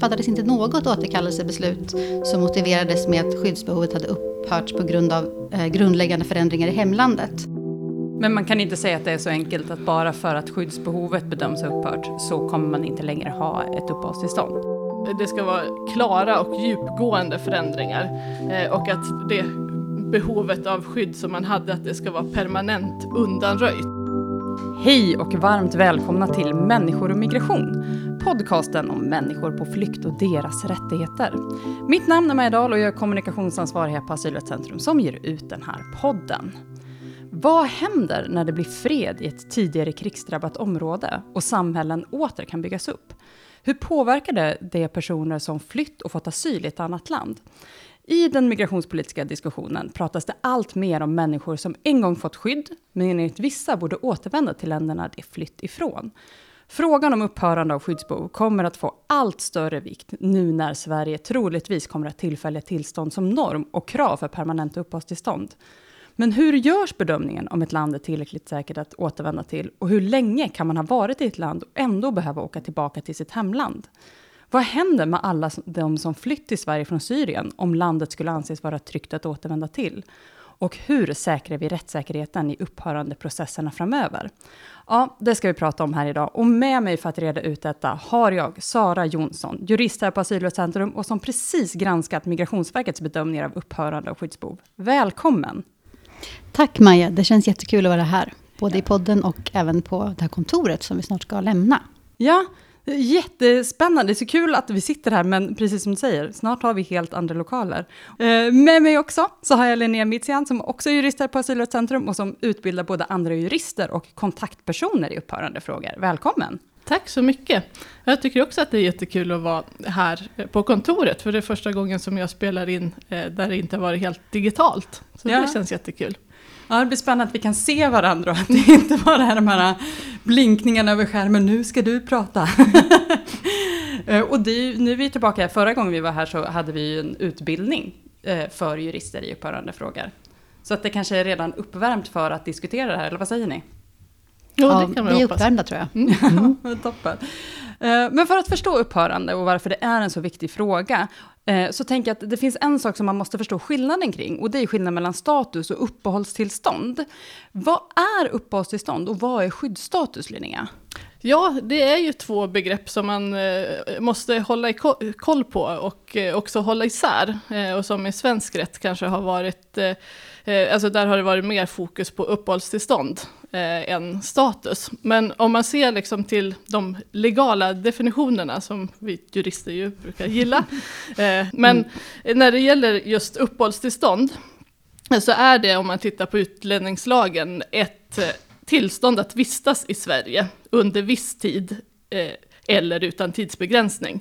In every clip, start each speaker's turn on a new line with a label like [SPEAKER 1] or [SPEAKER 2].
[SPEAKER 1] fattades inte något återkallelsebeslut som motiverades med att skyddsbehovet hade upphört på grund av eh, grundläggande förändringar i hemlandet.
[SPEAKER 2] Men man kan inte säga att det är så enkelt att bara för att skyddsbehovet bedöms ha upphört så kommer man inte längre ha ett uppehållstillstånd.
[SPEAKER 3] Det ska vara klara och djupgående förändringar eh, och att det behovet av skydd som man hade, att det ska vara permanent undanröjt.
[SPEAKER 2] Hej och varmt välkomna till Människor och migration. Podcasten om människor på flykt och deras rättigheter. Mitt namn är Maja Dahl och jag är kommunikationsansvarig här på Asylrättscentrum som ger ut den här podden. Vad händer när det blir fred i ett tidigare krigsdrabbat område och samhällen åter kan byggas upp? Hur påverkar det de personer som flytt och fått asyl i ett annat land? I den migrationspolitiska diskussionen pratas det allt mer om människor som en gång fått skydd, men enligt vissa borde återvända till länderna de flytt ifrån. Frågan om upphörande av skyddsbehov kommer att få allt större vikt nu när Sverige troligtvis kommer att tillfälliga tillstånd som norm och krav för permanent uppehållstillstånd. Men hur görs bedömningen om ett land är tillräckligt säkert att återvända till? Och hur länge kan man ha varit i ett land och ändå behöva åka tillbaka till sitt hemland? Vad händer med alla de som flytt till Sverige från Syrien om landet skulle anses vara tryggt att återvända till? Och hur säkrar vi rättssäkerheten i upphörande processerna framöver? Ja, det ska vi prata om här idag. Och med mig för att reda ut detta har jag Sara Jonsson, jurist här på Asylrättscentrum och som precis granskat Migrationsverkets bedömningar av upphörande av skyddsbehov. Välkommen!
[SPEAKER 1] Tack Maja, det känns jättekul att vara här. Både i podden och även på det här kontoret som vi snart ska lämna.
[SPEAKER 2] Ja, Jättespännande, så kul att vi sitter här, men precis som du säger, snart har vi helt andra lokaler. Eh, med mig också så har jag Linnea Mitsian som också är jurist här på Asylrättscentrum och som utbildar både andra jurister och kontaktpersoner i upphörande frågor. Välkommen!
[SPEAKER 3] Tack så mycket. Jag tycker också att det är jättekul att vara här på kontoret, för det är första gången som jag spelar in eh, där det inte har varit helt digitalt. Så ja. det känns jättekul.
[SPEAKER 2] Ja, det blir spännande att vi kan se varandra och att det inte bara är de här blinkningarna över skärmen, nu ska du prata. Eh, och det, nu är vi tillbaka, förra gången vi var här så hade vi ju en utbildning eh, för jurister i upphörande frågor. Så att det kanske är redan uppvärmt för att diskutera det här, eller vad säger ni?
[SPEAKER 1] Jo, ja, det kan vi, vi är uppvärmda tror jag.
[SPEAKER 2] Mm. Toppen. Eh, men för att förstå upphörande och varför det är en så viktig fråga, Eh, så tänker jag att det finns en sak som man måste förstå skillnaden kring, och det är skillnaden mellan status och uppehållstillstånd. Vad är uppehållstillstånd och vad är skyddsstatus, Linnea?
[SPEAKER 3] Ja, det är ju två begrepp som man eh, måste hålla koll på och också hålla isär, och som i svensk rätt kanske har varit alltså där har det varit mer fokus på uppehållstillstånd eh, än status. Men om man ser liksom till de legala definitionerna som vi jurister ju brukar gilla. Eh, men mm. när det gäller just uppehållstillstånd så är det om man tittar på utlänningslagen ett eh, tillstånd att vistas i Sverige under viss tid eh, eller utan tidsbegränsning.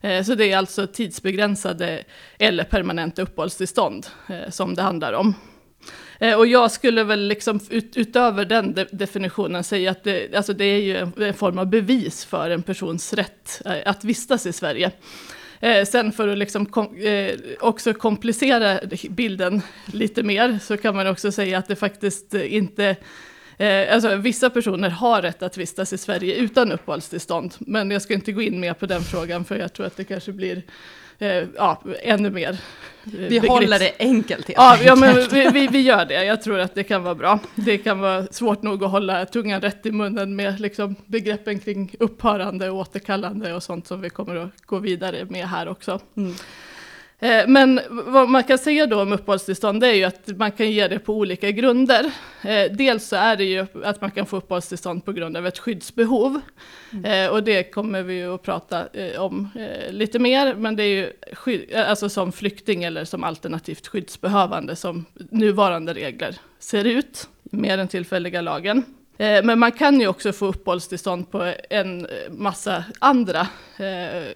[SPEAKER 3] Eh, så det är alltså tidsbegränsade eller permanenta uppehållstillstånd eh, som det handlar om. Eh, och jag skulle väl liksom ut, utöver den de, definitionen säga att det, alltså det är ju en, en, form av bevis för en persons rätt eh, att vistas i Sverige. Eh, sen för att liksom kom, eh, också komplicera bilden lite mer så kan man också säga att det faktiskt inte Eh, alltså, vissa personer har rätt att vistas i Sverige utan uppehållstillstånd, men jag ska inte gå in mer på den frågan för jag tror att det kanske blir eh, ja, ännu mer. Eh,
[SPEAKER 2] vi begrepp. håller det enkelt helt
[SPEAKER 3] ja, enkelt. Ja, men vi, vi, vi, gör det. Jag tror att det kan vara bra. Det kan vara svårt nog att hålla tungan rätt i munnen med liksom, begreppen kring upphörande och återkallande och sånt som vi kommer att gå vidare med här också. Mm. Eh, men vad man kan säga då om uppehållstillstånd är ju att man kan ge det på olika grunder. Eh, dels så är det ju att man kan få uppehållstillstånd på grund av ett skyddsbehov. Mm. Eh, och det kommer vi ju att prata om lite mer, men det är ju alltså som flykting eller som alternativt skyddsbehövande som nuvarande regler ser ut med den tillfälliga lagen. Men man kan ju också få uppehållstillstånd på en massa andra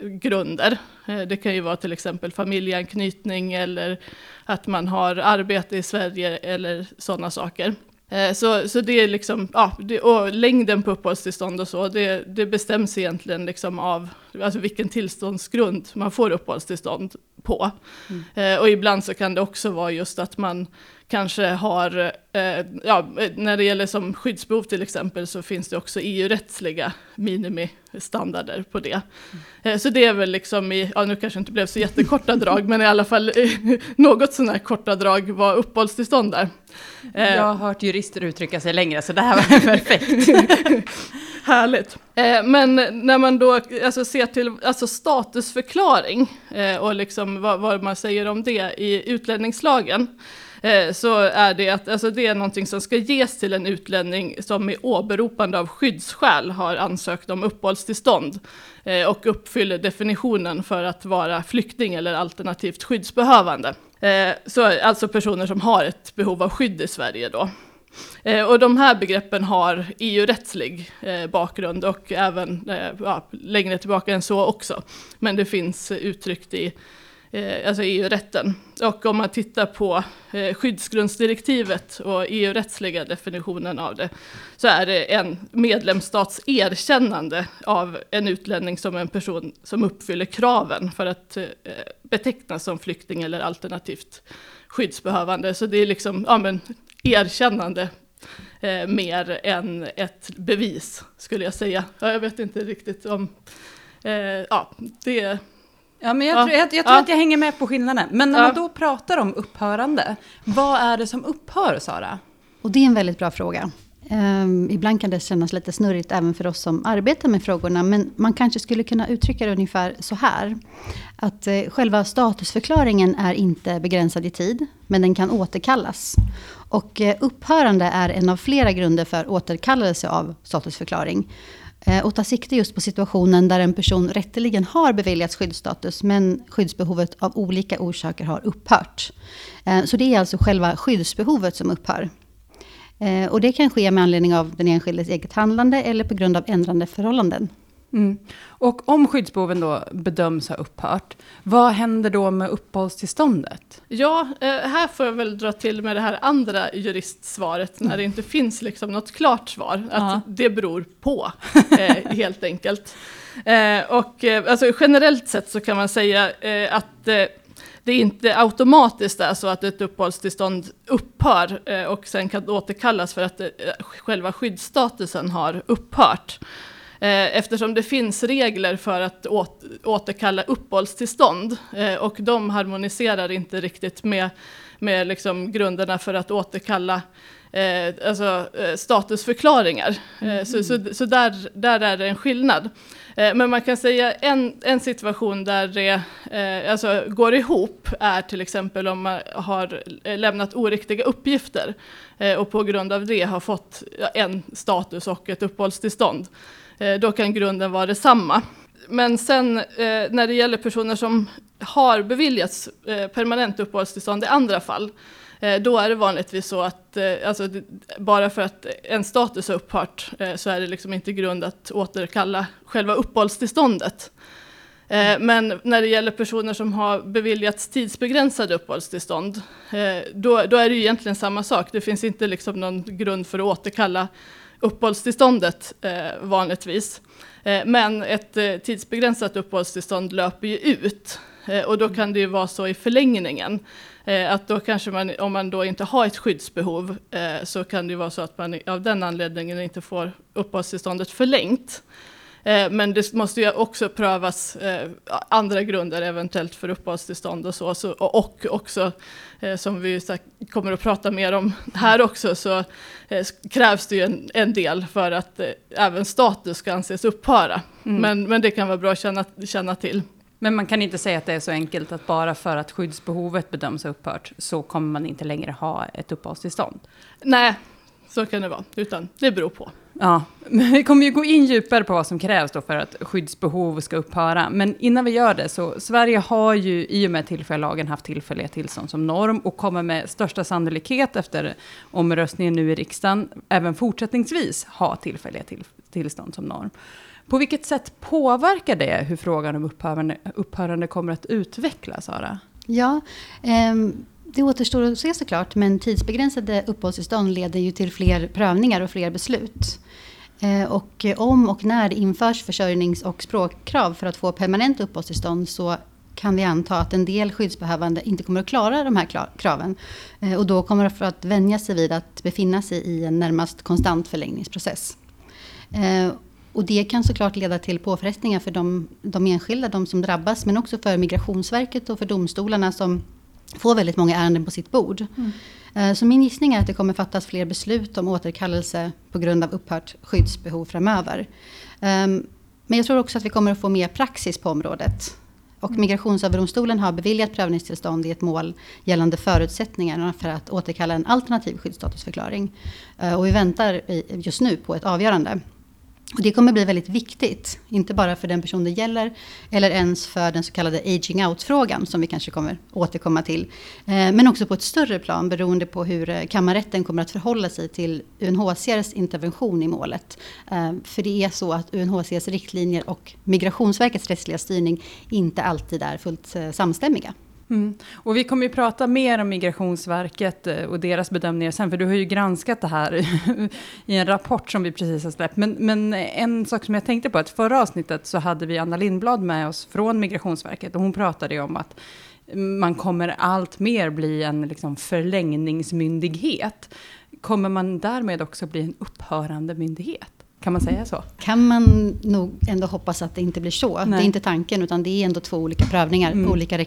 [SPEAKER 3] grunder. Eh, det kan ju vara till exempel familjeanknytning eller att man har arbete i Sverige eller sådana saker. Så, så det är liksom, ja, det, och längden på uppehållstillstånd och så, det, det bestäms egentligen liksom av alltså vilken tillståndsgrund man får uppehållstillstånd på. Mm. och ibland så kan det också vara just att man kanske har, eh, ja, när det gäller som skyddsbehov till exempel så finns det också EU-rättsliga minimistandarder på det. Mm. så det är väl liksom i, ja nu kanske inte blev så jättekorta drag, men i alla fall något sådana här korta drag var uppehållstillstånd där.
[SPEAKER 2] Jag har hört jurister uttrycka sig längre, så det här var perfekt.
[SPEAKER 3] Härligt. Eh, men när man då alltså, ser till alltså, statusförklaring eh, och liksom vad, vad, man säger om det i utlänningslagen, eh, så är det att alltså, det är någonting som ska ges till en utlänning som med åberopande av skyddsskäl har ansökt om uppehållstillstånd eh, och uppfyller definitionen för att vara flykting eller alternativt skyddsbehövande. Eh, så alltså personer som har ett behov av skydd i Sverige då. Eh, och de här begreppen har EU-rättslig eh, bakgrund och även eh, ja, längre tillbaka än så också. Men det finns uttryckt i Eh, alltså EU-rätten. Och om man tittar på eh, skyddsgrundsdirektivet och EU-rättsliga definitionen av det, så är det en medlemsstats erkännande av en utlänning som en person som uppfyller kraven för att eh, betecknas som flykting eller alternativt skyddsbehövande. Så det är liksom ja, men, erkännande eh, mer än ett bevis, skulle jag säga. Ja, jag vet inte riktigt om... Eh, ja, det...
[SPEAKER 2] Ja, men jag, ja, tror, jag, jag tror ja. att jag hänger med på skillnaden. Men när ja. man då pratar om upphörande, vad är det som upphör, Sara?
[SPEAKER 1] Och det är en väldigt bra fråga. Um, ibland kan det kännas lite snurrigt även för oss som arbetar med frågorna. Men man kanske skulle kunna uttrycka det ungefär så här. Att uh, själva statusförklaringen är inte begränsad i tid, men den kan återkallas. Och uh, upphörande är en av flera grunder för återkallelse av statusförklaring. Eh, och tar sikte just på situationen där en person rätteligen har beviljats skyddsstatus, men skyddsbehovet av olika orsaker har upphört. Eh, så det är alltså själva skyddsbehovet som upphör. Eh, och det kan ske med anledning av den enskildes eget handlande eller på grund av ändrande förhållanden.
[SPEAKER 2] Mm. Och om skyddsbehoven då bedöms ha upphört, vad händer då med uppehållstillståndet?
[SPEAKER 3] Ja, eh, här får jag väl dra till med det här andra juristsvaret, när det inte finns liksom något klart svar, att ja. det beror på, eh, helt enkelt. Och alltså, generellt sett så kan man säga att det inte automatiskt är så att ett uppehållstillstånd upphör eh, och sen kan återkallas för att eh, själva skyddsstatusen har upphört. Eh, eftersom det finns regler för att återkalla uppehållstillstånd och de harmoniserar inte riktigt med, med liksom grunderna för att återkalla eh, alltså, statusförklaringar. Mm. så så, så där, där är det en skillnad. Eh, men man kan säga en, en situation där det eh, alltså går ihop är till exempel om man har lämnat oriktiga uppgifter eh, och på grund av det har fått en status och ett uppehållstillstånd. Eh, då kan grunden vara detsamma. Men sen eh, när det gäller personer som har beviljats eh, permanent uppehållstillstånd i andra fall då är det vanligtvis så att alltså, bara för att en status har upphört så är det liksom inte grund att återkalla själva uppehållstillståndet. Men när det gäller personer som har beviljats tidsbegränsade uppehållstillstånd, då, då är det egentligen samma sak. Det finns inte liksom någon grund för att återkalla uppehållstillståndet eh, vanligtvis. Eh, men ett eh, tidsbegränsat uppehållstillstånd löper ju ut och då kan det ju vara så i förlängningen Eh, att då kanske man, om man då inte har ett skyddsbehov, eh, så kan det ju vara så att man av den anledningen inte får uppehållstillståndet förlängt. Eh, men det måste ju också prövas eh, andra grunder eventuellt för uppehållstillstånd och så. och också, eh, som vi kommer att prata mer om här också, så krävs det ju en, en del för att även status ska anses upphöra. Mm. Men, men det kan vara bra att känna, känna till.
[SPEAKER 2] Men man kan inte säga att det är så enkelt att bara för att skyddsbehovet bedöms ha upphört så kommer man inte längre ha ett uppehållstillstånd.
[SPEAKER 3] Nej, så kan det vara, utan det beror på.
[SPEAKER 2] Ja, men vi kommer ju gå in djupare på vad som krävs då för att skyddsbehov ska upphöra. Men innan vi gör det så, Sverige har ju i och med tillfälliga haft tillfälliga tillstånd som norm och kommer med största sannolikhet efter omröstningen nu i riksdagen även fortsättningsvis ha tillfälliga till, tillstånd som norm. På vilket sätt påverkar det hur frågan om upphörande, upphörande kommer att utvecklas, Sara?
[SPEAKER 1] Ja, um det återstår att se såklart, men tidsbegränsade uppehållstillstånd leder ju till fler prövningar och fler beslut. Eh, och om och när det införs försörjnings och språkkrav för att få permanent uppehållstillstånd så kan vi anta att en del skyddsbehövande inte kommer att klara de här kraven. Eh, och då kommer de att vänja sig vid att befinna sig i en närmast konstant förlängningsprocess. Eh, och det kan såklart leda till påfrestningar för de, de enskilda, de som drabbas, men också för Migrationsverket och för domstolarna som får väldigt många ärenden på sitt bord. Mm. Eh, så min gissning är att det kommer fattas fler beslut om återkallelse på grund av upphört skyddsbehov framöver. Ehm, men jag tror också att vi kommer att få mer praxis på området. Och mm. Migrationsöverdomstolen har beviljat prövningstillstånd i ett mål gällande förutsättningarna för att återkalla en alternativ skyddsstatusförklaring. Eh, och vi väntar just nu på ett avgörande. Och det kommer bli väldigt viktigt, inte bara för den person det gäller, eller ens för den så kallade aging out-frågan, som vi kanske kommer återkomma till. Eh, men också på ett större plan, beroende på hur eh, kammarrätten kommer att förhålla sig till UNHCRs intervention i målet. Eh, för det är så att UNHCRs riktlinjer och Migrationsverkets rättsliga styrning inte alltid är fullt samstämmiga.
[SPEAKER 2] Mm. Och vi kommer ju prata mer om Migrationsverket eh, och deras bedömningar sen, för du har ju granskat det här i en rapport som vi precis har släppt. Men, men en sak som jag tänkte på, att förra avsnittet så hade vi Anna Lindblad med oss från Migrationsverket och hon pratade ju om att man kommer allt mer bli en liksom förlängningsmyndighet. Kommer man därmed också bli en upphörande myndighet? Kan man säga så?
[SPEAKER 1] Kan man nog ändå hoppas att det inte blir så. Nej. Det är inte tanken, utan det är ändå två olika prövningar, mm. olika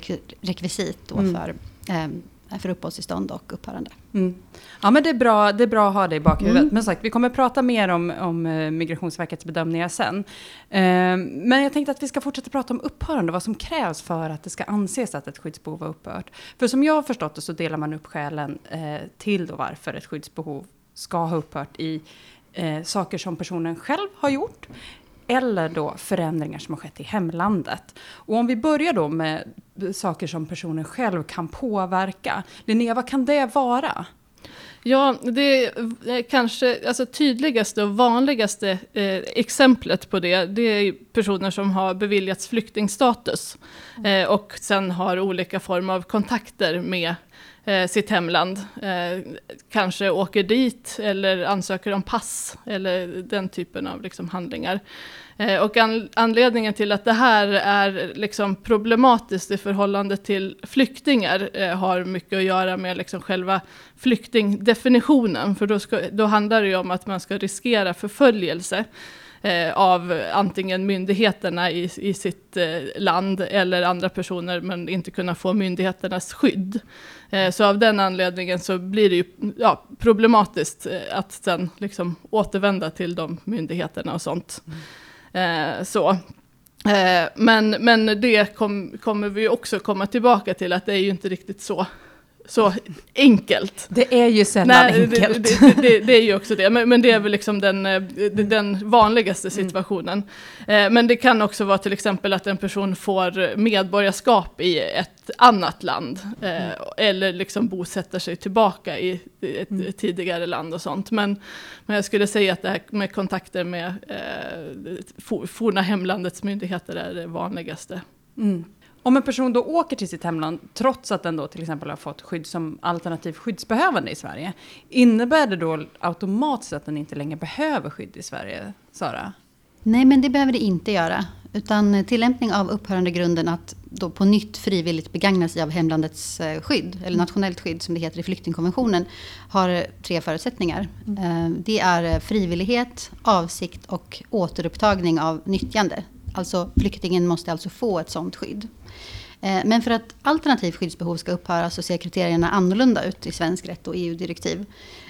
[SPEAKER 1] rekvisit då mm. för, eh, för uppehållstillstånd och upphörande.
[SPEAKER 2] Mm. Ja, men det är, bra, det är bra att ha det i bakhuvudet. Mm. Men sagt, vi kommer prata mer om, om eh, Migrationsverkets bedömningar sen. Eh, men jag tänkte att vi ska fortsätta prata om upphörande, vad som krävs för att det ska anses att ett skyddsbehov har upphört. För som jag har förstått det så delar man upp skälen eh, till då varför ett skyddsbehov ska ha upphört i eh, saker som personen själv har gjort eller då förändringar som har skett i hemlandet. Och om vi börjar då med saker som personen själv kan påverka. Linnea, vad kan det vara?
[SPEAKER 3] Ja, det är kanske alltså tydligaste och vanligaste eh, exemplet på det, det är personer som har beviljats flyktingstatus eh, och sen har olika former av kontakter med eh, sitt hemland. Eh, kanske åker dit eller ansöker om pass eller den typen av liksom, handlingar. Eh, och an anledningen till att det här är liksom problematiskt i förhållande till flyktingar eh, har mycket att göra med liksom själva flyktingdefinitionen. För då, ska, då handlar det ju om att man ska riskera förföljelse eh, av antingen myndigheterna i, i sitt eh, land eller andra personer men inte kunna få myndigheternas skydd. Eh, så av den anledningen så blir det ju ja, problematiskt eh, att sen liksom återvända till de myndigheterna och sånt. Mm. så. Eh, men, men det kom, kommer vi också komma tillbaka till att det är ju inte riktigt så så enkelt.
[SPEAKER 2] Det är ju sällan Nej, enkelt.
[SPEAKER 3] Det, det, det, är ju också det, men, men, det är väl liksom den, eh, den vanligaste mm. situationen. Mm. Men det kan också vara till exempel att en person får medborgarskap i ett annat land. Eh, mm. Eller liksom bosätter sig tillbaka i ett mm. tidigare land och sånt. Men, men jag skulle säga att det här med kontakter med eh, forna hemlandets myndigheter är det vanligaste.
[SPEAKER 2] Mm. Om en person då åker till sitt hemland, trots att den då till exempel har fått skydd som alternativ skyddsbehövande i Sverige, innebär det då automatiskt att den inte längre behöver skydd i Sverige, Sara?
[SPEAKER 1] Nej, men det behöver det inte göra. Utan tillämpning av upphörande grunden att då på nytt frivilligt begagna sig av hemlandets eh, skydd, eller nationellt skydd som det heter i flyktingkonventionen, har tre förutsättningar. Mm. Eh, det är frivillighet, avsikt och återupptagning av nyttjande. Alltså flyktingen måste alltså få ett sådant skydd. Eh, men för att alternativt skyddsbehov ska upphöra så ser kriterierna annorlunda ut i svensk rätt och EU-direktiv.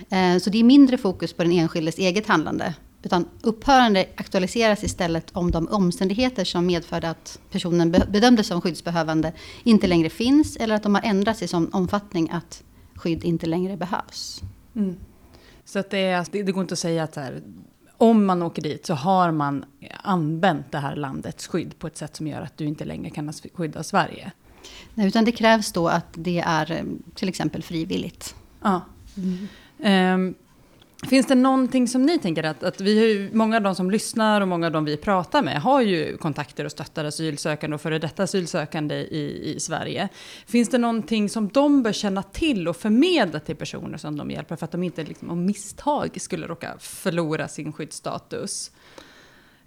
[SPEAKER 1] Eh, så det är mindre fokus på den enskildes eget handlande. Utan upphörande aktualiseras istället om de omständigheter som medförde att personen bedömdes som skyddsbehövande inte längre finns eller att de har ändrats i sån omfattning att skydd inte längre behövs. Mm.
[SPEAKER 2] Så att det, är, alltså, det går inte att säga att här, om man åker dit så har man använt det här landets skydd på ett sätt som gör att du inte längre kan skydda Sverige.
[SPEAKER 1] Nej, utan det krävs då att det är eh, till exempel frivilligt.
[SPEAKER 2] Ja. Mm. Um, Finns det någonting som ni tänker att, att vi har ju, många av de som lyssnar och många av de vi pratar med har ju kontakter och stöttar asylsökande och före detta asylsökande i, i Sverige. Finns det någonting som de bör känna till och förmedla till personer som de hjälper för att de inte liksom, av misstag skulle råka förlora sin skyddsstatus?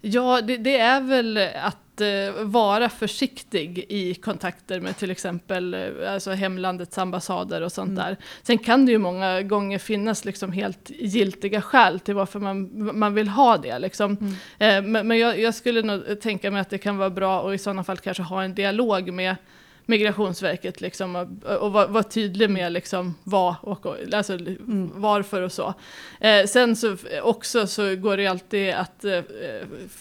[SPEAKER 3] Ja, det, det är väl att eh, vara försiktig i kontakter med till exempel eh, alltså hemlandets ambassader och sånt
[SPEAKER 2] Mm.
[SPEAKER 3] där. Sen kan det ju många gånger finnas liksom helt giltiga skäl till varför man, man vill ha det. Liksom.
[SPEAKER 2] Mm.
[SPEAKER 3] Eh, men men jag, jag skulle nog tänka mig att det kan vara bra och i sådana fall kanske ha en dialog med Migrationsverket liksom, och, och vara vara tydlig med liksom, vad och alltså,
[SPEAKER 2] Mm.
[SPEAKER 3] varför och så. Eh, sen så också så går det alltid att eh,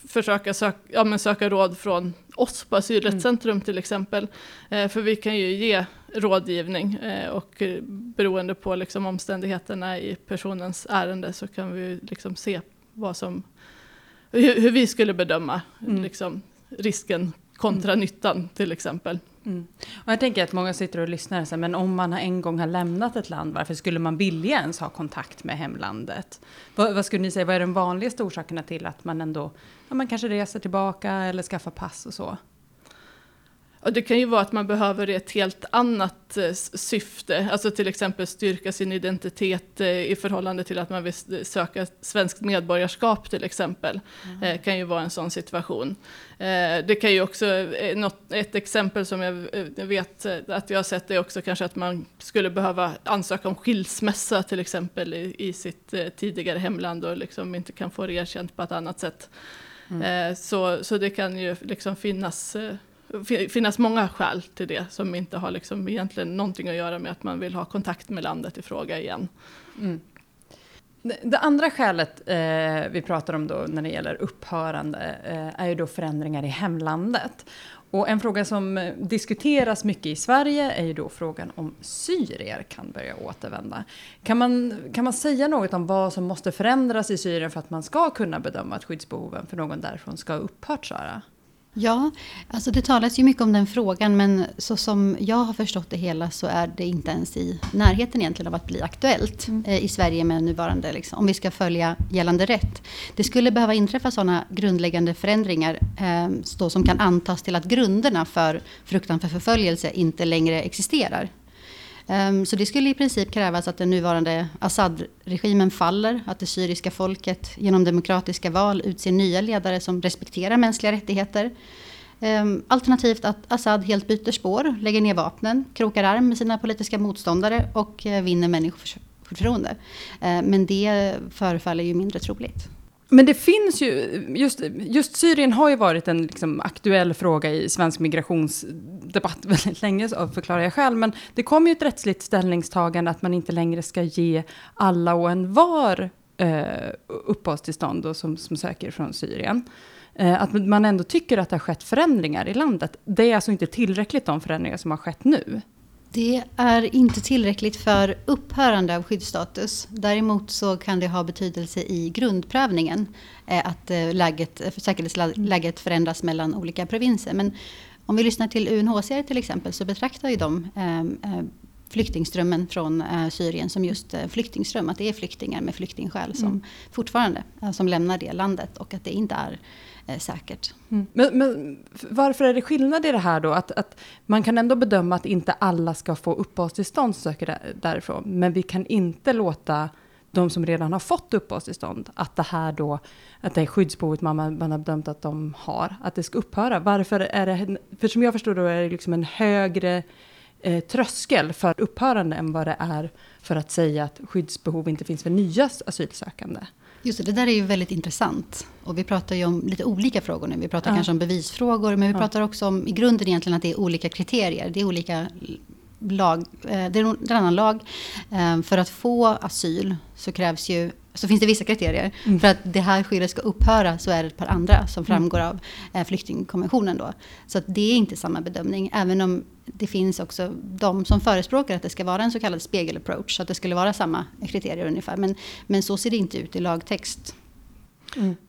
[SPEAKER 3] försöka söka, ja, men söka råd från oss på Asylrättscentrum till exempel. Eh, för vi kan ju ge rådgivning eh, och beroende på liksom, omständigheterna i personens ärende så kan vi liksom se vad som, hur, hur vi skulle bedöma
[SPEAKER 2] Mm.
[SPEAKER 3] liksom, risken kontra nyttan till exempel.
[SPEAKER 2] Mm. Och jag tänker att många sitter och lyssnar och säger, men om man en gång har lämnat ett land, varför skulle man vilja ens ha kontakt med hemlandet? Vad, vad skulle ni säga, vad är de vanligaste orsakerna till att man ändå, ja, man kanske reser tillbaka eller skaffar pass och så?
[SPEAKER 3] Och det kan ju vara att man behöver ett helt annat eh, syfte, alltså till exempel styrka sin identitet eh, i förhållande till att man vill söka svenskt medborgarskap till exempel. Eh, kan ju vara en sån situation. Det kan ju också, något, ett exempel som jag vet att jag har sett är också kanske att man skulle behöva ansöka om skilsmässa till exempel i, i sitt tidigare hemland och liksom inte kan få det erkänt på ett annat sätt.
[SPEAKER 2] Mm.
[SPEAKER 3] Så, så det kan ju liksom finnas fi- finnas många skäl till det som inte har liksom egentligen någonting att göra med att man vill ha kontakt med landet i fråga igen.
[SPEAKER 2] Mm. Det, andra skälet eh, vi pratar om då när det gäller upphörande eh, är ju då förändringar i hemlandet. Och en fråga som diskuteras mycket i Sverige är ju då frågan om syrier kan börja återvända. Kan man, kan man säga något om vad som måste förändras i Syrien för att man ska kunna bedöma att skyddsbehoven för någon därifrån ska ha upphört, Sara?
[SPEAKER 1] Ja, alltså det talas ju mycket om den frågan men så som jag har förstått det hela så är det inte ens i närheten egentligen av att bli aktuellt eh, i Sverige med nuvarande, liksom, om vi ska följa gällande rätt. Det skulle behöva inträffa sådana grundläggande förändringar eh, som kan antas till att grunderna för fruktan för förföljelse inte längre existerar. Ehm, så det skulle i princip krävas att den nuvarande Assad-regimen faller, att det syriska folket genom demokratiska val utser nya ledare som respekterar mänskliga rättigheter. Ehm, alternativt att Assad helt byter spår, lägger ner vapnen, krokar arm med sina politiska motståndare och eh, vinner människors förtroende. Ehm, men det förefaller ju mindre troligt.
[SPEAKER 2] Men det finns ju, just, just Syrien har ju varit en liksom, aktuell fråga i svensk migrationsdebatt väldigt länge, så förklarar jag själv. Men det kom ju ett rättsligt ställningstagande att man inte längre ska ge alla och en var eh, uppehållstillstånd då, som, som söker från Syrien. Eh, att man ändå tycker att det har skett förändringar i landet. Det är alltså inte tillräckligt de förändringar som har skett nu.
[SPEAKER 1] Det är inte tillräckligt för upphörande av skyddsstatus. Däremot så kan det ha betydelse i grundprövningen. eh, Att eh, läget, eh, säkerhetsläget förändras mellan olika provinser. Men om vi lyssnar till UNHCR till exempel så betraktar ju de eh, eh, flyktingströmmen från Syrien som just flyktingström. Att det är flyktingar med flyktingskäl som
[SPEAKER 2] Mm.
[SPEAKER 1] fortfarande som lämnar det landet och att det inte är eh, säkert.
[SPEAKER 2] Mm. Men, men varför är det skillnad i det här då? Att, att man kan ändå bedöma att inte alla ska få uppehållstillstånd söker därifrån. Men vi kan inte låta de som redan har fått uppehållstillstånd, att det här då, att det är skyddsbehovet man, man har bedömt att de har, att det ska upphöra. Varför är det, för som jag förstår då är det liksom en högre eh, tröskel för upphörande än vad det är för att säga att skyddsbehov inte finns för nya asylsökande.
[SPEAKER 1] Just det, det där är ju väldigt intressant. Och vi pratar ju om lite olika frågor nu. Vi pratar
[SPEAKER 2] Ja.
[SPEAKER 1] kanske om bevisfrågor, men vi
[SPEAKER 2] Ja.
[SPEAKER 1] pratar också om i grunden egentligen att det är olika kriterier. Det är olika lag, eh, det är en annan lag. Eh, För att få asyl så krävs ju, så finns det vissa kriterier.
[SPEAKER 2] Mm.
[SPEAKER 1] För att det här skyddet ska upphöra så är det ett par andra som framgår av eh, flyktingkonventionen då. Så att det är inte samma bedömning, även om det finns också de som förespråkar att det ska vara en så kallad spegel-approach, så att det skulle vara samma kriterier ungefär. Men, men så ser det inte ut i lagtext.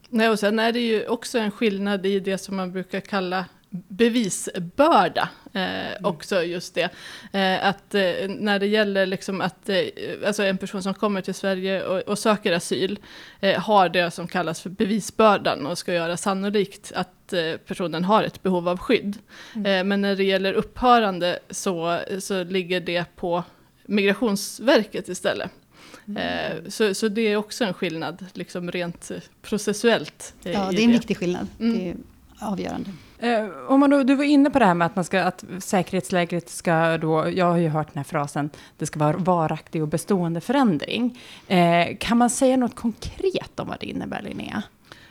[SPEAKER 3] Nej, och sen är det ju också en skillnad i det som man brukar kalla bevisbörda. Eh, Också just det. Eh, att eh, när det gäller liksom att eh, alltså en person som kommer till Sverige och, och söker asyl eh, har det som kallas för bevisbördan och ska göra sannolikt att eh, personen har ett behov av skydd. Eh, men när det gäller upphörande så, så ligger det på Migrationsverket istället. Mm. Så, så det är också en skillnad, liksom rent processuellt.
[SPEAKER 1] Ja, det är en viktig skillnad. Mm. Det är avgörande.
[SPEAKER 2] Eh, om man då, du var inne på det här med att, man ska, att säkerhetsläget ska då, jag har ju hört den här frasen, det ska vara varaktig och bestående förändring. Eh, kan man säga något konkret om vad det innebär, Linnea?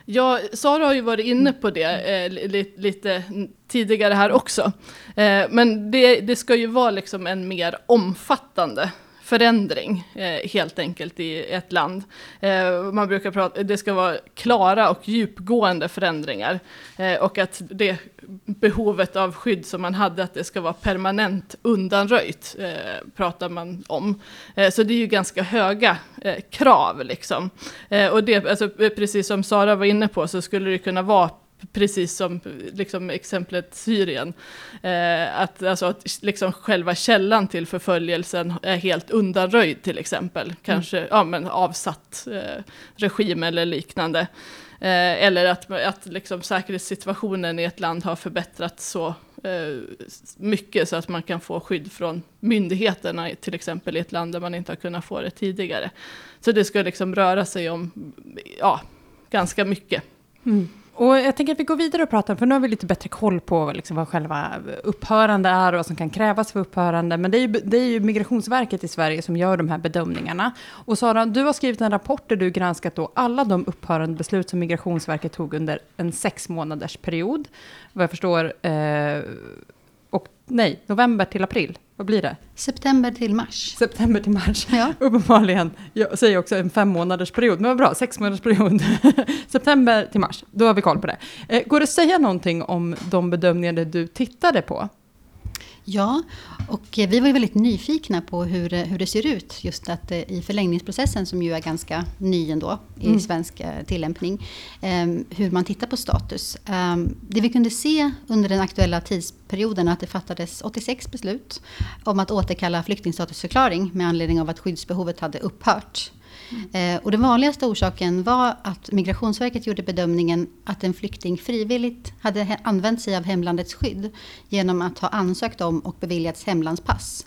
[SPEAKER 3] Ja, Sara har ju varit inne på det eh, li, lite tidigare här också. Eh, men det, det, ska ju vara liksom en mer omfattande förändring eh, helt enkelt i ett land. Eh, man brukar prata, det ska vara klara och djupgående förändringar eh, och att det behovet av skydd som man hade, att det ska vara permanent undanröjt, eh, pratar man om. Eh, så det är ju ganska höga eh, krav liksom. Eh, och det, alltså, precis som Sara var inne på, så skulle det kunna vara precis som liksom, exemplet Syrien. Eh, att, alltså, att liksom, själva källan till förföljelsen är helt undanröjd till exempel. Kanske mm. ja, men, avsatt eh, regim eller liknande. Eh, eller att, att liksom, säkerhetssituationen i ett land har förbättrats så eh, mycket så att man kan få skydd från myndigheterna till exempel i ett land där man inte har kunnat få det tidigare. Så det ska liksom röra sig om ja, ganska mycket. Mm.
[SPEAKER 2] Och jag tänker att vi går vidare och pratar, för nu har vi lite bättre koll på liksom vad själva upphörande är och vad som kan krävas för upphörande. Men det är, ju, det är ju Migrationsverket i Sverige som gör de här bedömningarna. Och Sara, du har skrivit en rapport där du granskat då alla de upphörande beslut som Migrationsverket tog under en sex månaders period. Vad jag förstår, eh, och nej, november till april. Vad blir det?
[SPEAKER 1] September till mars.
[SPEAKER 2] September till mars. Ja. Uppenbarligen. Jag säger också en fem månaders period, men vad bra, sex månaders period. September till mars, då har vi koll på det. Eh, går det att säga någonting om de bedömningar du tittade på?
[SPEAKER 1] Ja, och eh, vi var ju väldigt nyfikna på hur, eh, hur det ser ut just att eh, i förlängningsprocessen som ju är ganska ny ändå i mm. svensk tillämpning. Ehm, hur man tittar på status. Ehm, det vi kunde se under den aktuella tidsperioden att det fattades 86 beslut om att återkalla flyktingstatusförklaring med anledning av att skyddsbehovet hade upphört. Mm. och den vanligaste orsaken var att Migrationsverket gjorde bedömningen att en flykting frivilligt hade använt sig av hemlandets skydd genom att ha ansökt om och beviljats hemlandspass.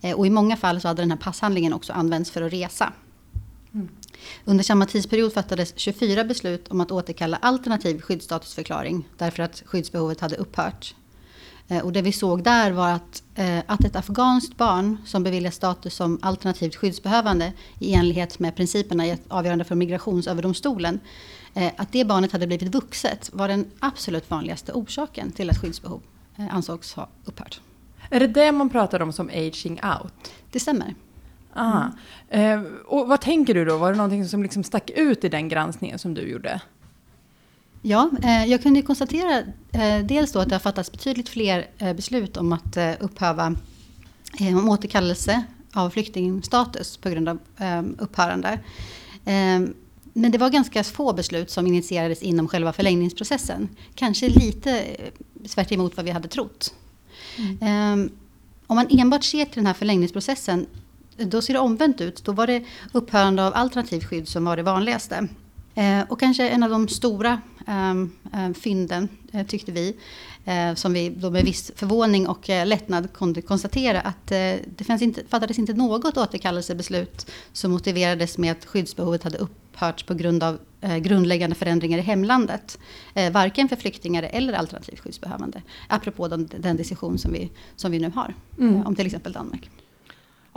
[SPEAKER 1] Eh, och i många fall så hade den här passhandlingen också använts för att resa. Mm. Under samma tidsperiod fattades 24 beslut om att återkalla alternativ skyddsstatusförklaring därför att skyddsbehovet hade upphört. Eh, och det vi såg där var att, eh, att ett afghanskt barn som beviljas status som alternativt skyddsbehövande i enlighet med principerna i ett avgörande för Migrationsöverdomstolen, eh, att det barnet hade blivit vuxet var den absolut vanligaste orsaken till att skyddsbehov ansågs ha upphört.
[SPEAKER 2] Är det det man pratar om som aging out?
[SPEAKER 1] Det stämmer.
[SPEAKER 2] Aha. Mm. Och vad tänker du då? Var det någonting som liksom stack ut i den granskningen som du gjorde?
[SPEAKER 1] Ja, eh, jag kunde konstatera eh, dels då att det har fattats betydligt fler eh, beslut om att upphäva om återkallelse av flyktingstatus på grund av upphörande. Men det var ganska få beslut som initierades inom själva förlängningsprocessen. Kanske lite tvärt emot vad vi hade trott. Mm. Om man enbart ser till den här förlängningsprocessen, då ser det omvänt ut. Då var det upphörande av alternativt skydd som var det vanligaste. Och kanske en av de stora eh, fynden, eh, tyckte vi, eh, som vi då med viss förvåning och eh, lättnad kunde konstatera att det fanns inte, fattades inte något återkallelsebeslut som motiverades med att skyddsbehovet hade upphört på grund av grundläggande förändringar i hemlandet. varken för flyktingar eller alternativt skyddsbehövande. Apropå den, den decision som vi, som vi nu har mm. om till exempel Danmark.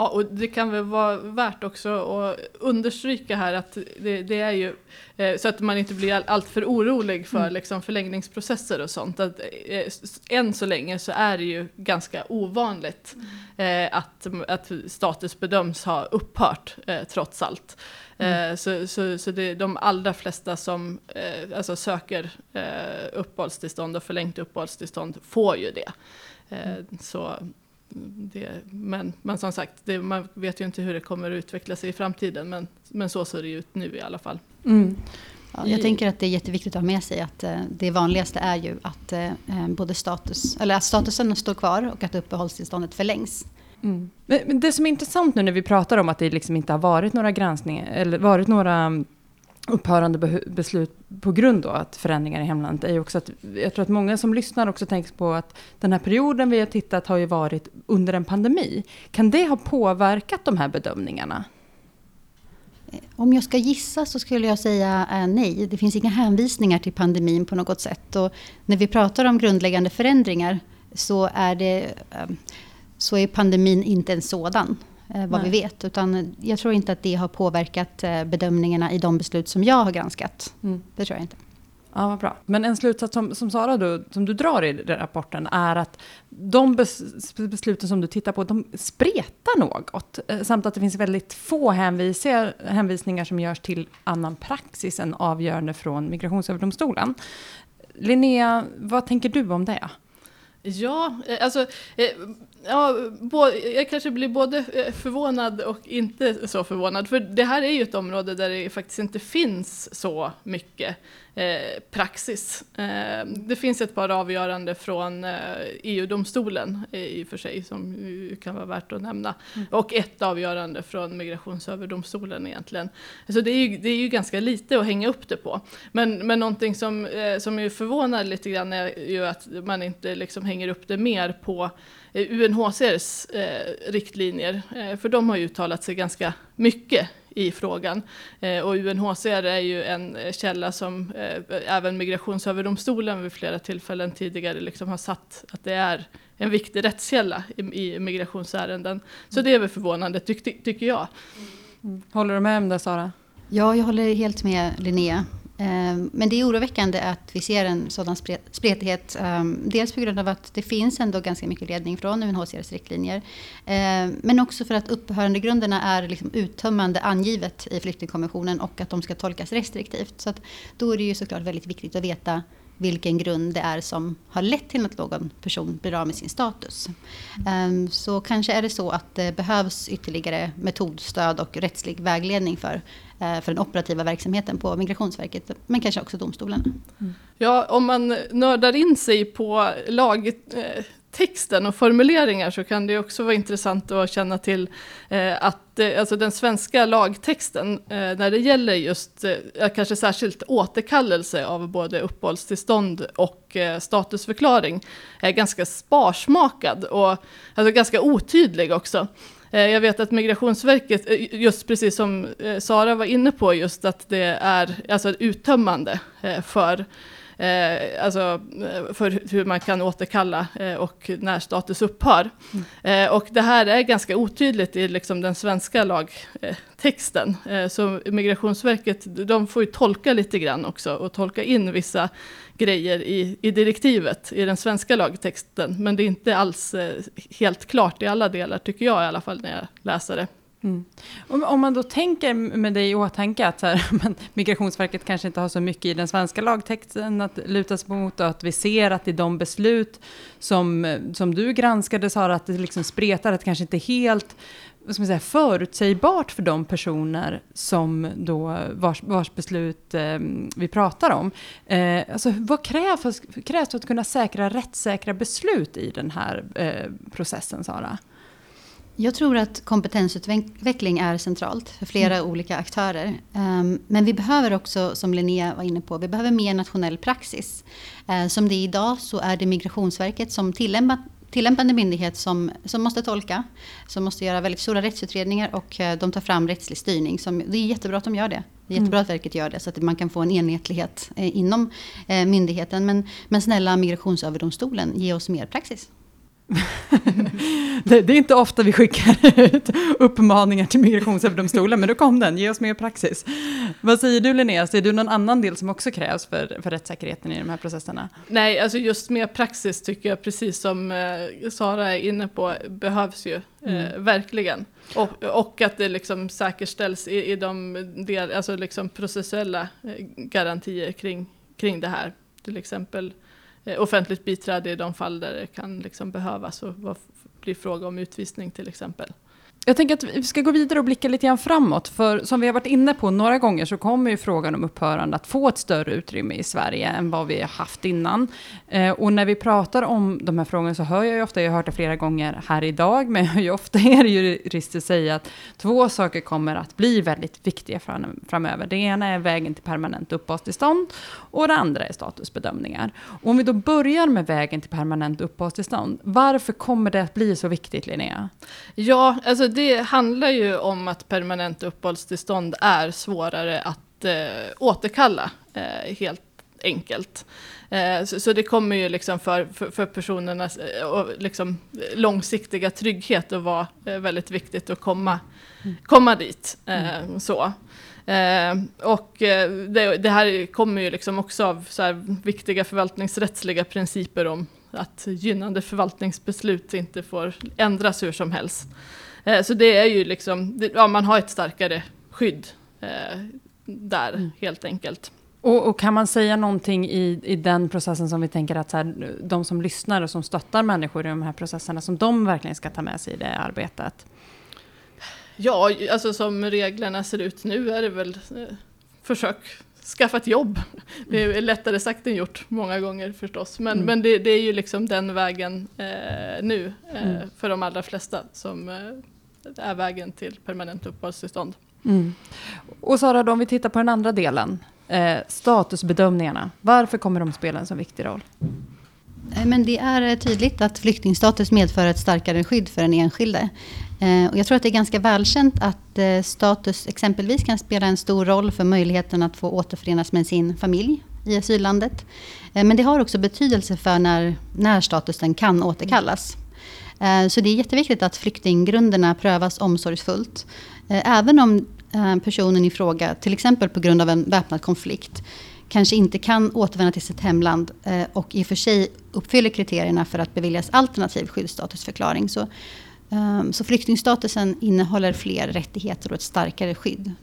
[SPEAKER 3] Ja, och det kan väl vara värt också att understryka här att det, det är ju eh, så att man inte blir all, alltför orolig för mm. liksom, förlängningsprocesser och sånt. Att, eh, än så länge så är det ju ganska ovanligt mm. eh, att, att status bedöms ha upphört eh, trots allt. Mm. Så så, så det, de allra flesta som alltså söker uppehållstillstånd och förlängt uppehållstillstånd får ju det. Mm. Så det, men, men som sagt, det, man vet ju inte hur det kommer att utveckla sig i framtiden. Men, men så ser det ut nu i alla fall. Mm.
[SPEAKER 1] Ja, jag tänker att det är jätteviktigt att ha med sig att eh, det vanligaste är ju att eh, både status, eller att statusen står kvar och att uppehållstillståndet förlängs.
[SPEAKER 2] Mm. Men det som är intressant nu när vi pratar om att det liksom inte har varit några granskningar, eller varit några upphörande beslut på grund av att förändringar i hemlandet är ju också att jag tror att många som lyssnar också tänker på att den här perioden vi har tittat har ju varit under en pandemi. Kan det ha påverkat de här bedömningarna?
[SPEAKER 1] Om jag ska gissa så skulle jag säga eh, nej. Det finns inga hänvisningar till pandemin på något sätt. Och när vi pratar om grundläggande förändringar så är, det, eh, så är pandemin inte en sådan. Eh, vad Nej. vi vet. Utan jag tror inte att det har påverkat eh, bedömningarna i de beslut som jag har granskat. Mm. Det tror jag inte.
[SPEAKER 2] Ja, vad bra. Men en slutsats som, som Sara, du, som du drar i rapporten är att de bes, besluten som du tittar på, de spretar något. Eh, samt att det finns väldigt få hänvisningar som görs till annan praxis än avgörande från Migrationsöverdomstolen. Linnea, vad tänker du om det?
[SPEAKER 3] Ja, eh, alltså eh, Ja, jag kanske blir både eh, förvånad och inte så förvånad. För det här är ju ett område där det faktiskt inte finns så mycket eh, praxis. Eh, det finns ett par avgörande från eh, EU-domstolen i och för sig som kan vara värt att nämna. Mm. Och ett avgörande från Migrationsöverdomstolen egentligen. Så det är, ju, det är ju ganska lite att hänga upp det på. Men, men någonting som, som är förvånar lite grann är ju att man inte liksom hänger upp det mer på UNHCRs riktlinjer, för de har ju uttalat sig ganska mycket i frågan. Eh, och UNHCR är ju en källa som eh, även Migrationsöverdomstolen vid flera tillfällen tidigare liksom har satt att det är en viktig rättskälla i, i migrationsärenden. Så det är väl förvånande, tyck, tycker jag.
[SPEAKER 2] Håller du med om det, Sara?
[SPEAKER 1] Ja, jag håller helt med Linnea. Ehm, men det är oroväckande att vi ser en sådan spretighet. Ehm, dels på grund av att det finns ändå ganska mycket ledning från UNHCRs riktlinjer. Ehm, men också för att upphörandegrunderna är liksom uttömmande angivet i flyktingkonventionen och att de ska tolkas restriktivt. Så att då är det ju såklart väldigt viktigt att veta vilken grund det är som har lett till att någon person blir av med sin status. Ehm, så kanske är det så att det behövs ytterligare metodstöd och rättslig vägledning för eh, för den operativa verksamheten på Migrationsverket, men kanske också domstolarna.
[SPEAKER 3] Ja, om man nördar in sig på lag... Eh, texten och formuleringar så kan det också vara intressant att känna till eh, att eh, alltså den svenska lagtexten eh, när det gäller just kanske särskilt återkallelse av både uppehållstillstånd och statusförklaring är ganska sparsmakad och alltså ganska otydlig också. Jag vet att Migrationsverket, just precis som Sara var inne på, just att det är alltså uttömmande för eh, alltså för hur man kan återkalla eh, och när status upphör. Mm. Eh, och det här är ganska otydligt i liksom den svenska lagtexten. så Migrationsverket, de får ju tolka lite grann också och tolka in vissa grejer i, i direktivet, i den svenska lagtexten. Men det är inte alls eh, helt klart i alla delar, tycker jag i alla fall när jag läser det.
[SPEAKER 2] Mm. Om, om, man då tänker med dig i åtanke att här, men Migrationsverket kanske inte har så mycket i den svenska lagtexten att luta sig mot och att vi ser att i de beslut som, som du granskade Sara, att det liksom spretar, att det kanske inte är helt vad ska man säga, förutsägbart för de personer som då vars, vars beslut eh, vi pratar om. Eh, alltså, vad krävs, krävs för att kunna säkra rättssäkra beslut i den här eh, processen, Sara?
[SPEAKER 1] Jag tror att kompetensutveckling är centralt för flera mm. olika aktörer. Um, men vi behöver också, som Linnea var inne på, vi behöver mer nationell praxis. Uh, som det är idag så är det Migrationsverket som tillämpar tillämpande myndighet som, som måste tolka, som måste göra väldigt stora rättutredningar och uh, de tar fram rättslig styrning. Som, det är jättebra att de gör det. Det är jättebra mm. att verket gör det så att man kan få en enhetlighet eh, inom eh, myndigheten. Men, men snälla Migrationsöverdomstolen, ge oss mer praxis.
[SPEAKER 2] det, det, är inte ofta vi skickar ut uppmaningar till Migrationsöverdomstolen, men då kom den, ge oss mer praxis. Vad säger du Linnea, ser du någon annan del som också krävs för, för rättssäkerheten i de här processerna?
[SPEAKER 3] Nej, alltså just mer praxis tycker jag, precis som eh, Sara är inne på, behövs ju eh, mm. verkligen. Och, och, att det liksom säkerställs i, i de del, alltså liksom processuella eh, garantier kring, kring det här. Till exempel Eh, offentligt biträde i de fall där det kan liksom behövas och bli fråga om utvisning till exempel.
[SPEAKER 2] Jag tänker att vi ska gå vidare och blicka lite grann framåt, för som vi har varit inne på några gånger så kommer ju frågan om upphörande att få ett större utrymme i Sverige än vad vi har haft innan. Eh, och när vi pratar om de här frågorna så hör jag ju ofta, jag har hört det flera gånger här idag, men jag hör ju ofta er jurister säga att två saker kommer att bli väldigt viktiga framöver. Det ena är vägen till permanent uppehållstillstånd och det andra är statusbedömningar. Och om vi då börjar med vägen till permanent uppehållstillstånd, varför kommer det att bli så viktigt Linnea?
[SPEAKER 3] Ja, alltså det handlar ju om att permanent uppehållstillstånd är svårare att eh, återkalla, eh, helt enkelt. Eh, så, så, det kommer ju liksom för, för, för personernas eh, liksom långsiktiga trygghet att vara eh, väldigt viktigt att komma, mm. komma dit. Mm. Så. och det, det, här kommer ju liksom också av viktiga förvaltningsrättsliga principer om att gynnande förvaltningsbeslut inte får ändras hur som helst. Så det är ju liksom, ja, man har ett starkare skydd där mm. helt enkelt.
[SPEAKER 2] Och, och, kan man säga någonting i, i den processen som vi tänker att så här, de som lyssnar och som stöttar människor i de här processerna, som de verkligen ska ta med sig i det arbetet?
[SPEAKER 3] Ja, alltså som reglerna ser ut nu är det väl eh, försök skaffa ett jobb. Det är lättare sagt än gjort många gånger förstås. Men, mm. men det, det, är ju liksom den vägen eh, nu eh, mm. för de allra flesta som eh, är vägen till permanent uppehållstillstånd. Mm.
[SPEAKER 2] Och Sara, då, om vi tittar på den andra delen, Eh, statusbedömningarna, varför kommer de spela en så viktig roll?
[SPEAKER 1] Eh, men det är tydligt att flyktingstatus medför ett starkare skydd för den enskilde. Eh, och jag tror att det är ganska välkänt att eh, status exempelvis kan spela en stor roll för möjligheten att få återförenas med sin familj i asyllandet. Eh, men det har också betydelse för när, när statusen kan återkallas. Så det är jätteviktigt att flyktinggrunderna prövas omsorgsfullt. Även om personen i fråga, till exempel på grund av en väpnad konflikt, kanske inte kan återvända till sitt hemland och i och för sig uppfyller kriterierna för att beviljas alternativ skyddsstatusförklaring. Så, Ehm, så flyktingstatusen innehåller fler rättigheter och ett starkare skydd.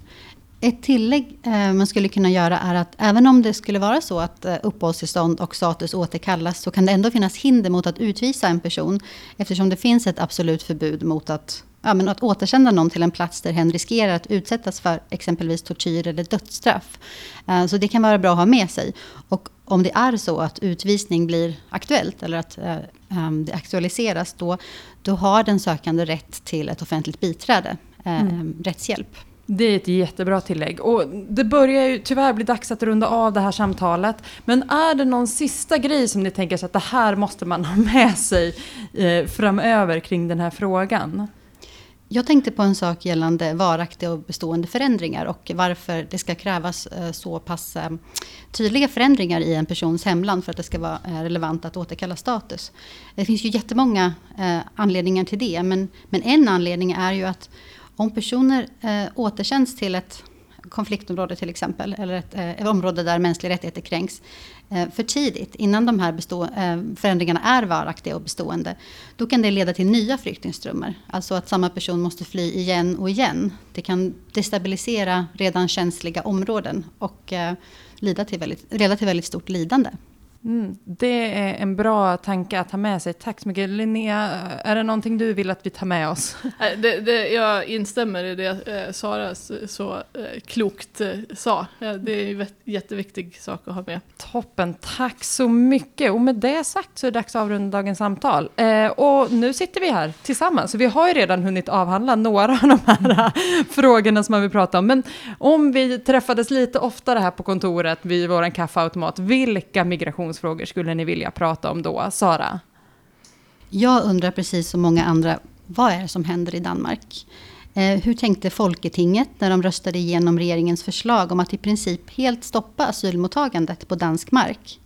[SPEAKER 1] Ett tillägg eh, man skulle kunna göra är att även om det skulle vara så att eh, uppehållstillstånd och status återkallas så kan det ändå finnas hinder mot att utvisa en person eftersom det finns ett absolut förbud mot att ja, men att återsända någon till en plats där hen riskerar att utsättas för exempelvis tortyr eller dödsstraff. Eh, så det kan vara bra att ha med sig. Och om det är så att utvisning blir aktuellt eller att eh, ehm, det aktualiseras då, då har den sökande rätt till ett offentligt biträde, eh, mm. rättshjälp.
[SPEAKER 2] Det är ett jättebra tillägg. Och det börjar ju tyvärr bli dags att runda av det här samtalet. Men är det någon sista grej som ni tänker så att det här måste man ha med sig framöver kring den här frågan?
[SPEAKER 1] Jag tänkte på en sak gällande varaktiga och bestående förändringar och varför det ska krävas eh, så pass eh, tydliga förändringar i en persons hemland för att det ska vara eh, relevant att återkalla status. Det finns ju jättemånga anledningar till det, men, men en anledning är ju att om personer återsänds till ett konfliktområde till exempel, eller ett, ett område där mänskliga rättigheter kränks, Eh, för tidigt, innan de här eh, förändringarna är varaktiga och bestående, då kan det leda till nya flyktingströmmar. Alltså att samma person måste fly igen och igen. Det kan destabilisera redan känsliga områden och eh, leda till väldigt, leda till väldigt stort lidande.
[SPEAKER 2] Mm, det är en bra tanke att ha med sig. Tack så mycket. Linnea, är det någonting du vill att vi tar med oss?
[SPEAKER 3] Det, det, jag instämmer i det eh, Sara så eh, klokt eh, sa. Det är en jätteviktig sak att ha med.
[SPEAKER 2] Toppen, tack så mycket. Och med det sagt så är det dags att avrunda dagens samtal. Och nu sitter vi här tillsammans, så vi har ju redan hunnit avhandla några av de här frågorna som man vill prata om. Men om vi träffades lite oftare här på kontoret vid vår kaffeautomat, vilka migrations relationsfrågor skulle ni vilja prata om då? Sara?
[SPEAKER 1] Jag undrar precis som många andra, vad är det som händer i Danmark? Eh, hur tänkte Folketinget när de röstade igenom regeringens förslag om att i princip helt stoppa asylmottagandet på dansk mark?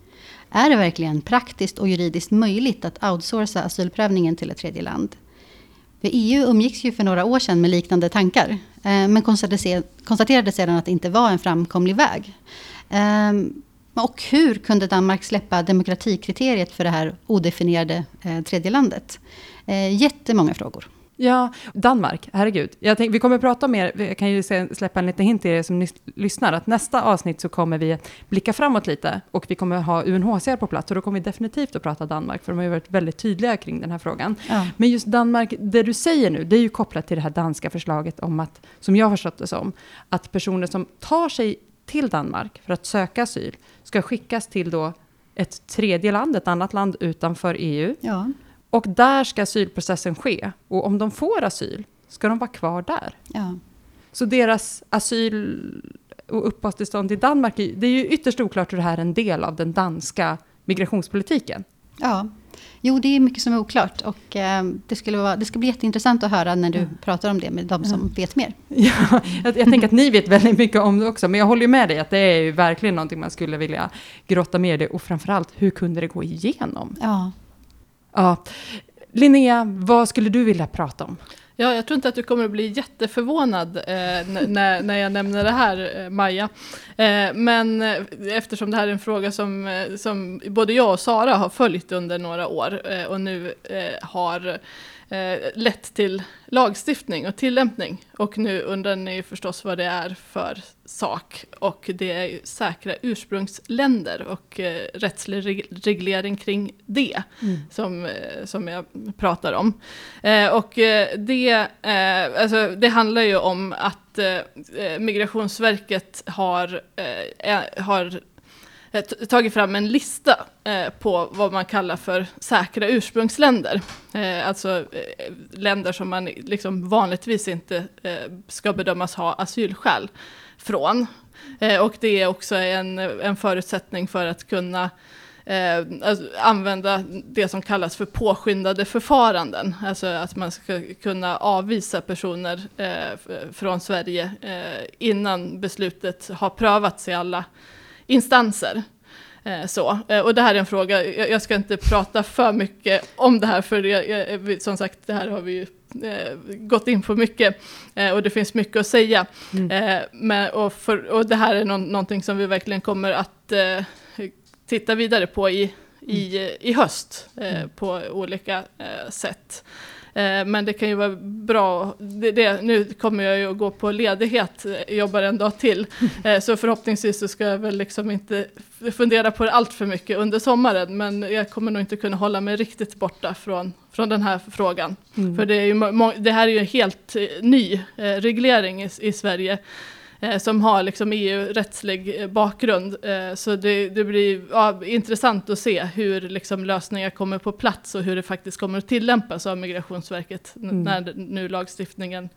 [SPEAKER 1] Är det verkligen praktiskt och juridiskt möjligt att outsourca asylprövningen till ett tredje land? För EU umgicks ju för några år sedan med liknande tankar, eh, men konstaterade sedan att det inte var en framkomlig väg. Ehm, och hur kunde Danmark släppa demokratikriteriet för det här odefinierade eh, tredjelandet? Eh, jättemånga frågor.
[SPEAKER 2] Ja, Danmark, herregud. Jag tänk, vi kommer att prata mer, jag kan ju släppa en liten hint till er som lyssnar, att nästa avsnitt så kommer vi blicka framåt lite och vi kommer ha UNHCR på plats och då kommer vi definitivt att prata Danmark, för de har ju varit väldigt tydliga kring den här frågan. Ja. Men just Danmark, det du säger nu, det är ju kopplat till det här danska förslaget om att, som jag har förstått det som, att personer som tar sig till Danmark för att söka asyl ska skickas till då ett tredje land, ett annat land utanför EU. Ja. Och där ska asylprocessen ske. Och om de får asyl ska de vara kvar där. Ja. Så deras asyl och uppehållstillstånd i Danmark, det är ju ytterst oklart hur det här är en del av den danska migrationspolitiken.
[SPEAKER 1] Ja, Jo, det är mycket som är oklart. Och eh, det, skulle vara, det ska bli jätteintressant att höra när du
[SPEAKER 2] Ja.
[SPEAKER 1] pratar om det med de som vet mer.
[SPEAKER 2] Ja, jag, jag tänker att ni vet väldigt mycket om det också, men jag håller ju med dig att det är ju verkligen någonting man skulle vilja grotta mer i det och framförallt, hur kunde det gå igenom?
[SPEAKER 1] Ja.
[SPEAKER 2] Ja. Linnea, vad skulle du vilja prata om?
[SPEAKER 3] Ja, jag tror inte att du kommer att bli jätteförvånad eh, när, när jag nämner det här, eh, Maja. Eh, men eh, eftersom det här är en fråga som, eh, som både jag och Sara har följt under några år eh, och nu eh, har lett till lagstiftning och tillämpning. Och nu undrar ni förstås vad det är för sak. Och det är säkra ursprungsländer och eh, rättslig reg- reglering kring det som, eh, som jag pratar om. Eh, och eh, det, eh, alltså, det handlar ju om att eh, eh, Migrationsverket har, eh, eh, har eh, Eh, tagit fram en lista eh, på vad man kallar för säkra ursprungsländer. Eh, alltså eh, länder som man liksom vanligtvis inte eh, ska bedömas ha asylskäl från. Eh, och det är också en, en förutsättning för att kunna eh, alltså, använda det som kallas för påskyndade förfaranden. Alltså att man ska kunna avvisa personer eh, från Sverige eh, innan beslutet har prövats i alla instanser. Eh, Så. Eh, Och det här är en fråga, jag ska inte prata för mycket om det här, för jag, som sagt, det här har vi ju eh, gått in på mycket och det finns mycket att säga.
[SPEAKER 2] Mm.
[SPEAKER 3] Men, och, för, och det här är nå- någonting som vi verkligen kommer att titta vidare på i, i, i höst eh, på olika sätt. Eh, men det kan ju vara bra, det, det, nu kommer jag ju att gå på ledighet, eh, jobbar en dag till, eh, så förhoppningsvis så ska jag väl liksom inte fundera på det allt för mycket under sommaren, men jag kommer nog inte kunna hålla mig riktigt borta från, från den här frågan.
[SPEAKER 2] Mm.
[SPEAKER 3] För det, är ju, det här är ju en helt ny reglering i, i Sverige eh, som har liksom EU-rättslig eh, bakgrund. Eh, så det, det blir ja, intressant att se hur liksom lösningar kommer på plats och hur det faktiskt kommer att tillämpas av Migrationsverket
[SPEAKER 2] Mm.
[SPEAKER 3] när nu lagstiftningen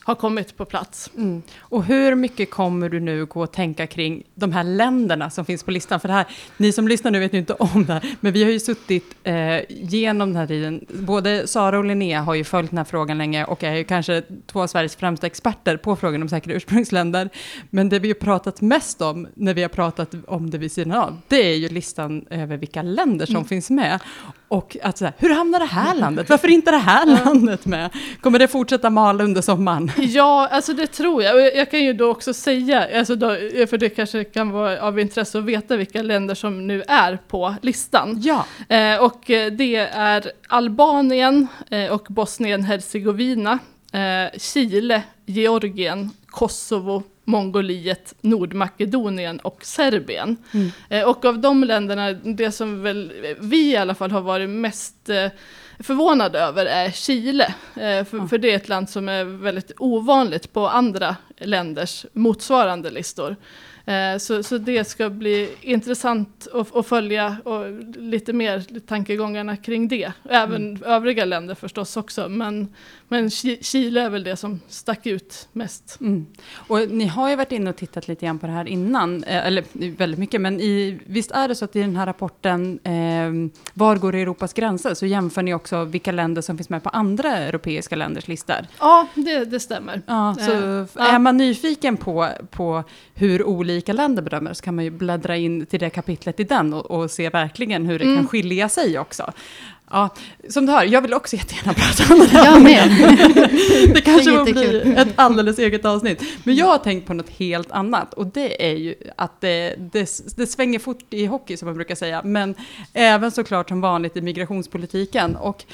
[SPEAKER 3] har kommit på plats.
[SPEAKER 2] Mm. Och hur mycket kommer du nu gå och tänka kring de här länderna som finns på listan? För det här, ni som lyssnar nu vet ju inte om det här, men vi har ju suttit eh, genom den här tiden. Både Sara och Linnea har ju följt den här frågan länge och är ju kanske två av Sveriges främsta experter på frågan om säkra ursprungsländer. Men det vi har pratat mest om när vi har pratat om det vid sidan av, det är ju listan över vilka länder som
[SPEAKER 3] Mm.
[SPEAKER 2] finns med. Och att så här, hur hamnar det här landet? Varför inte det här landet med? Kommer det fortsätta mala under sommaren?
[SPEAKER 3] Ja, alltså det tror jag. Och jag kan ju då också säga, alltså då, för det kanske kan vara av intresse att veta vilka länder som nu är på listan.
[SPEAKER 2] Ja.
[SPEAKER 3] Eh, och eh, det är Albanien eh, och Bosnien-Hercegovina, eh, Chile, Georgien, Kosovo, Mongoliet, Nordmakedonien och Serbien.
[SPEAKER 2] Mm.
[SPEAKER 3] Eh, och av de länderna, det som väl vi i alla fall har varit mest förvånade över är Chile. Eh, för, för det är ett land som är väldigt ovanligt på andra länders motsvarande listor. Eh, så, så det ska bli intressant att, att följa och lite mer tankegångarna kring det. Även övriga länder förstås också, men, men Chi- Chile är väl det som stack ut mest.
[SPEAKER 2] Mm. Och ni har ju varit inne och tittat lite grann på det här innan, eh, eller väldigt mycket, men i, visst är det så att i den här rapporten eh, Var går Europas gränser? Så jämför ni också vilka länder som finns med på andra europeiska länders listor.
[SPEAKER 3] Ja, det, det stämmer.
[SPEAKER 2] Ja, så
[SPEAKER 3] Eh,
[SPEAKER 2] är man nyfiken på, på hur olika länder bedömer så kan man ju bläddra in till det kapitlet i den och, och se verkligen hur det
[SPEAKER 3] Mm.
[SPEAKER 2] kan skilja sig också. Ja, som du hör, jag vill också jättegärna prata om det här.
[SPEAKER 1] Jag med.
[SPEAKER 2] Det kanske
[SPEAKER 1] Det är
[SPEAKER 2] får bli
[SPEAKER 1] jättekul.
[SPEAKER 2] ett alldeles eget avsnitt. Men jag har tänkt på något helt annat och det är ju att det, det, det svänger fort i hockey som man brukar säga, men även såklart som vanligt i migrationspolitiken. Och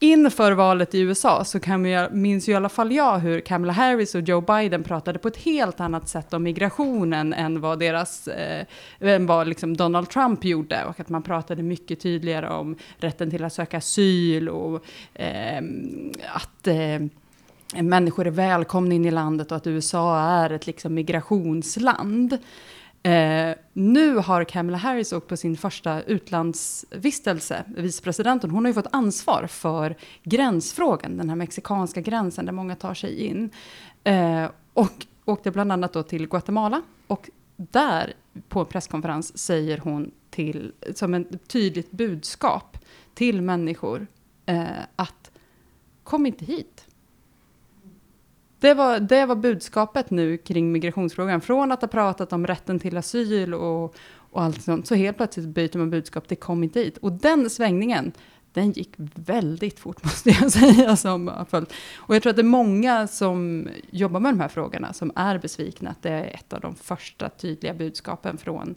[SPEAKER 2] inför valet i USA så kan jag, minns ju i alla fall jag hur Kamala Harris och Joe Biden pratade på ett helt annat sätt om migrationen än vad, deras, eh, än vad liksom Donald Trump gjorde. Och att man pratade mycket tydligare om rätten till att söka asyl och eh, att eh, människor är välkomna in i landet och att USA är ett liksom, migrationsland. Eh, nu har Kamala Harris åkt på sin första utlandsvistelse, vicepresidenten. Hon har ju fått ansvar för gränsfrågan, den här mexikanska gränsen där många tar sig in. Eh, och åkte bland annat då till Guatemala. Och där på en presskonferens säger hon till, som ett tydligt budskap till människor eh, att kom inte hit. Det var, det var budskapet nu kring migrationsfrågan. Från att ha pratat om rätten till asyl och, och allt sånt, så helt plötsligt byter man budskap, det kom inte hit. Och den svängningen, den gick väldigt fort måste jag säga. Som och jag tror att det är många som jobbar med de här frågorna som är besvikna att det är ett av de första tydliga budskapen från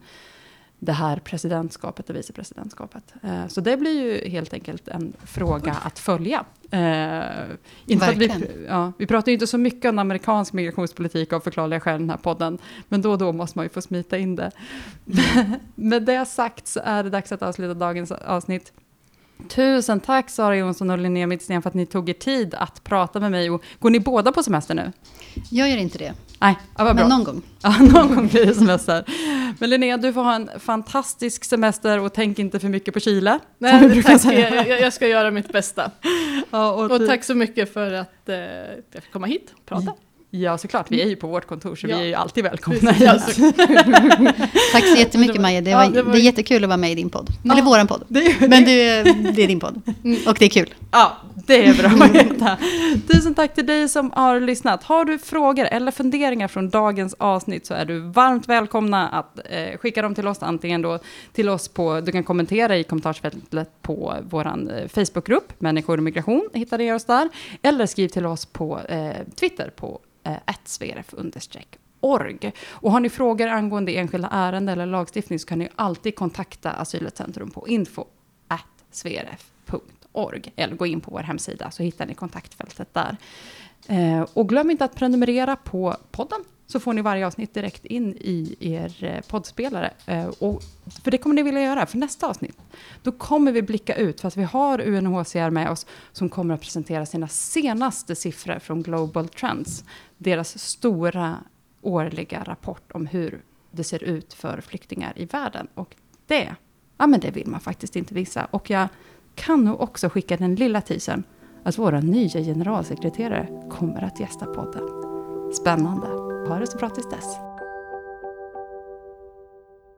[SPEAKER 2] det här presidentskapet och vicepresidentskapet. Eh, så det blir ju helt enkelt en fråga att följa. Eh, inte att vi, ja, vi pratar ju inte så mycket om amerikansk migrationspolitik av förklarliga skäl i den här podden, men då och då måste man ju få smita in det. Med det sagt så är det dags att avsluta dagens avsnitt. Tusen tack Sara Jonsson och Linnea Midsten för att ni tog er tid att prata med mig. Och går ni båda på semester nu?
[SPEAKER 1] Jag gör inte det.
[SPEAKER 2] Nej, ja, vad bra.
[SPEAKER 1] Men någon gång.
[SPEAKER 2] Ja, någon gång blir det semester. Men Linnea, du får ha en fantastisk semester och tänk inte för mycket på Chile.
[SPEAKER 3] Nej, tack. Jag, jag, ska göra mitt bästa. Ja, och, och, tack så mycket för att eh, jag fick komma hit och prata.
[SPEAKER 2] Ja, såklart. Vi är ju på vårt kontor, så ja. vi är ju alltid välkomna. Ja,
[SPEAKER 1] Tack så jättemycket Maja. Det, var, ja, det, var... det är jättekul att vara med i din podd. Ja, Eller våran podd. Det, Men du, det är din podd. Mm. Och det är kul.
[SPEAKER 2] Ja, det är bra Margareta. Tusen tack till dig som har lyssnat. Har du frågor eller funderingar från dagens avsnitt så är du varmt välkomna att eh, skicka dem till oss. Antingen då till oss på, du kan kommentera i kommentarsfältet på vår eh, Facebookgrupp, Människor och migration, hittar ni oss där. Eller skriv till oss på eh, Twitter på Eh, org. Och har ni frågor angående enskilda ärenden eller lagstiftning så kan ni alltid kontakta Asylrättscentrum på info sverf.org eller gå in på vår hemsida så hittar ni kontaktfältet där. Eh, och glöm inte att prenumerera på podden så får ni varje avsnitt direkt in i er eh, poddspelare. Eh, och, för det kommer ni vilja göra, för nästa avsnitt, då kommer vi blicka ut, för att vi har UNHCR med oss, som kommer att presentera sina senaste siffror från Global Trends. Deras stora årliga rapport om hur det ser ut för flyktingar i världen. Och det, ja men det vill man faktiskt inte visa. Och jag kan nog också skicka den lilla teasern att våra nya generalsekreterare kommer att gästa podden. Spännande paret det så bra tills dess.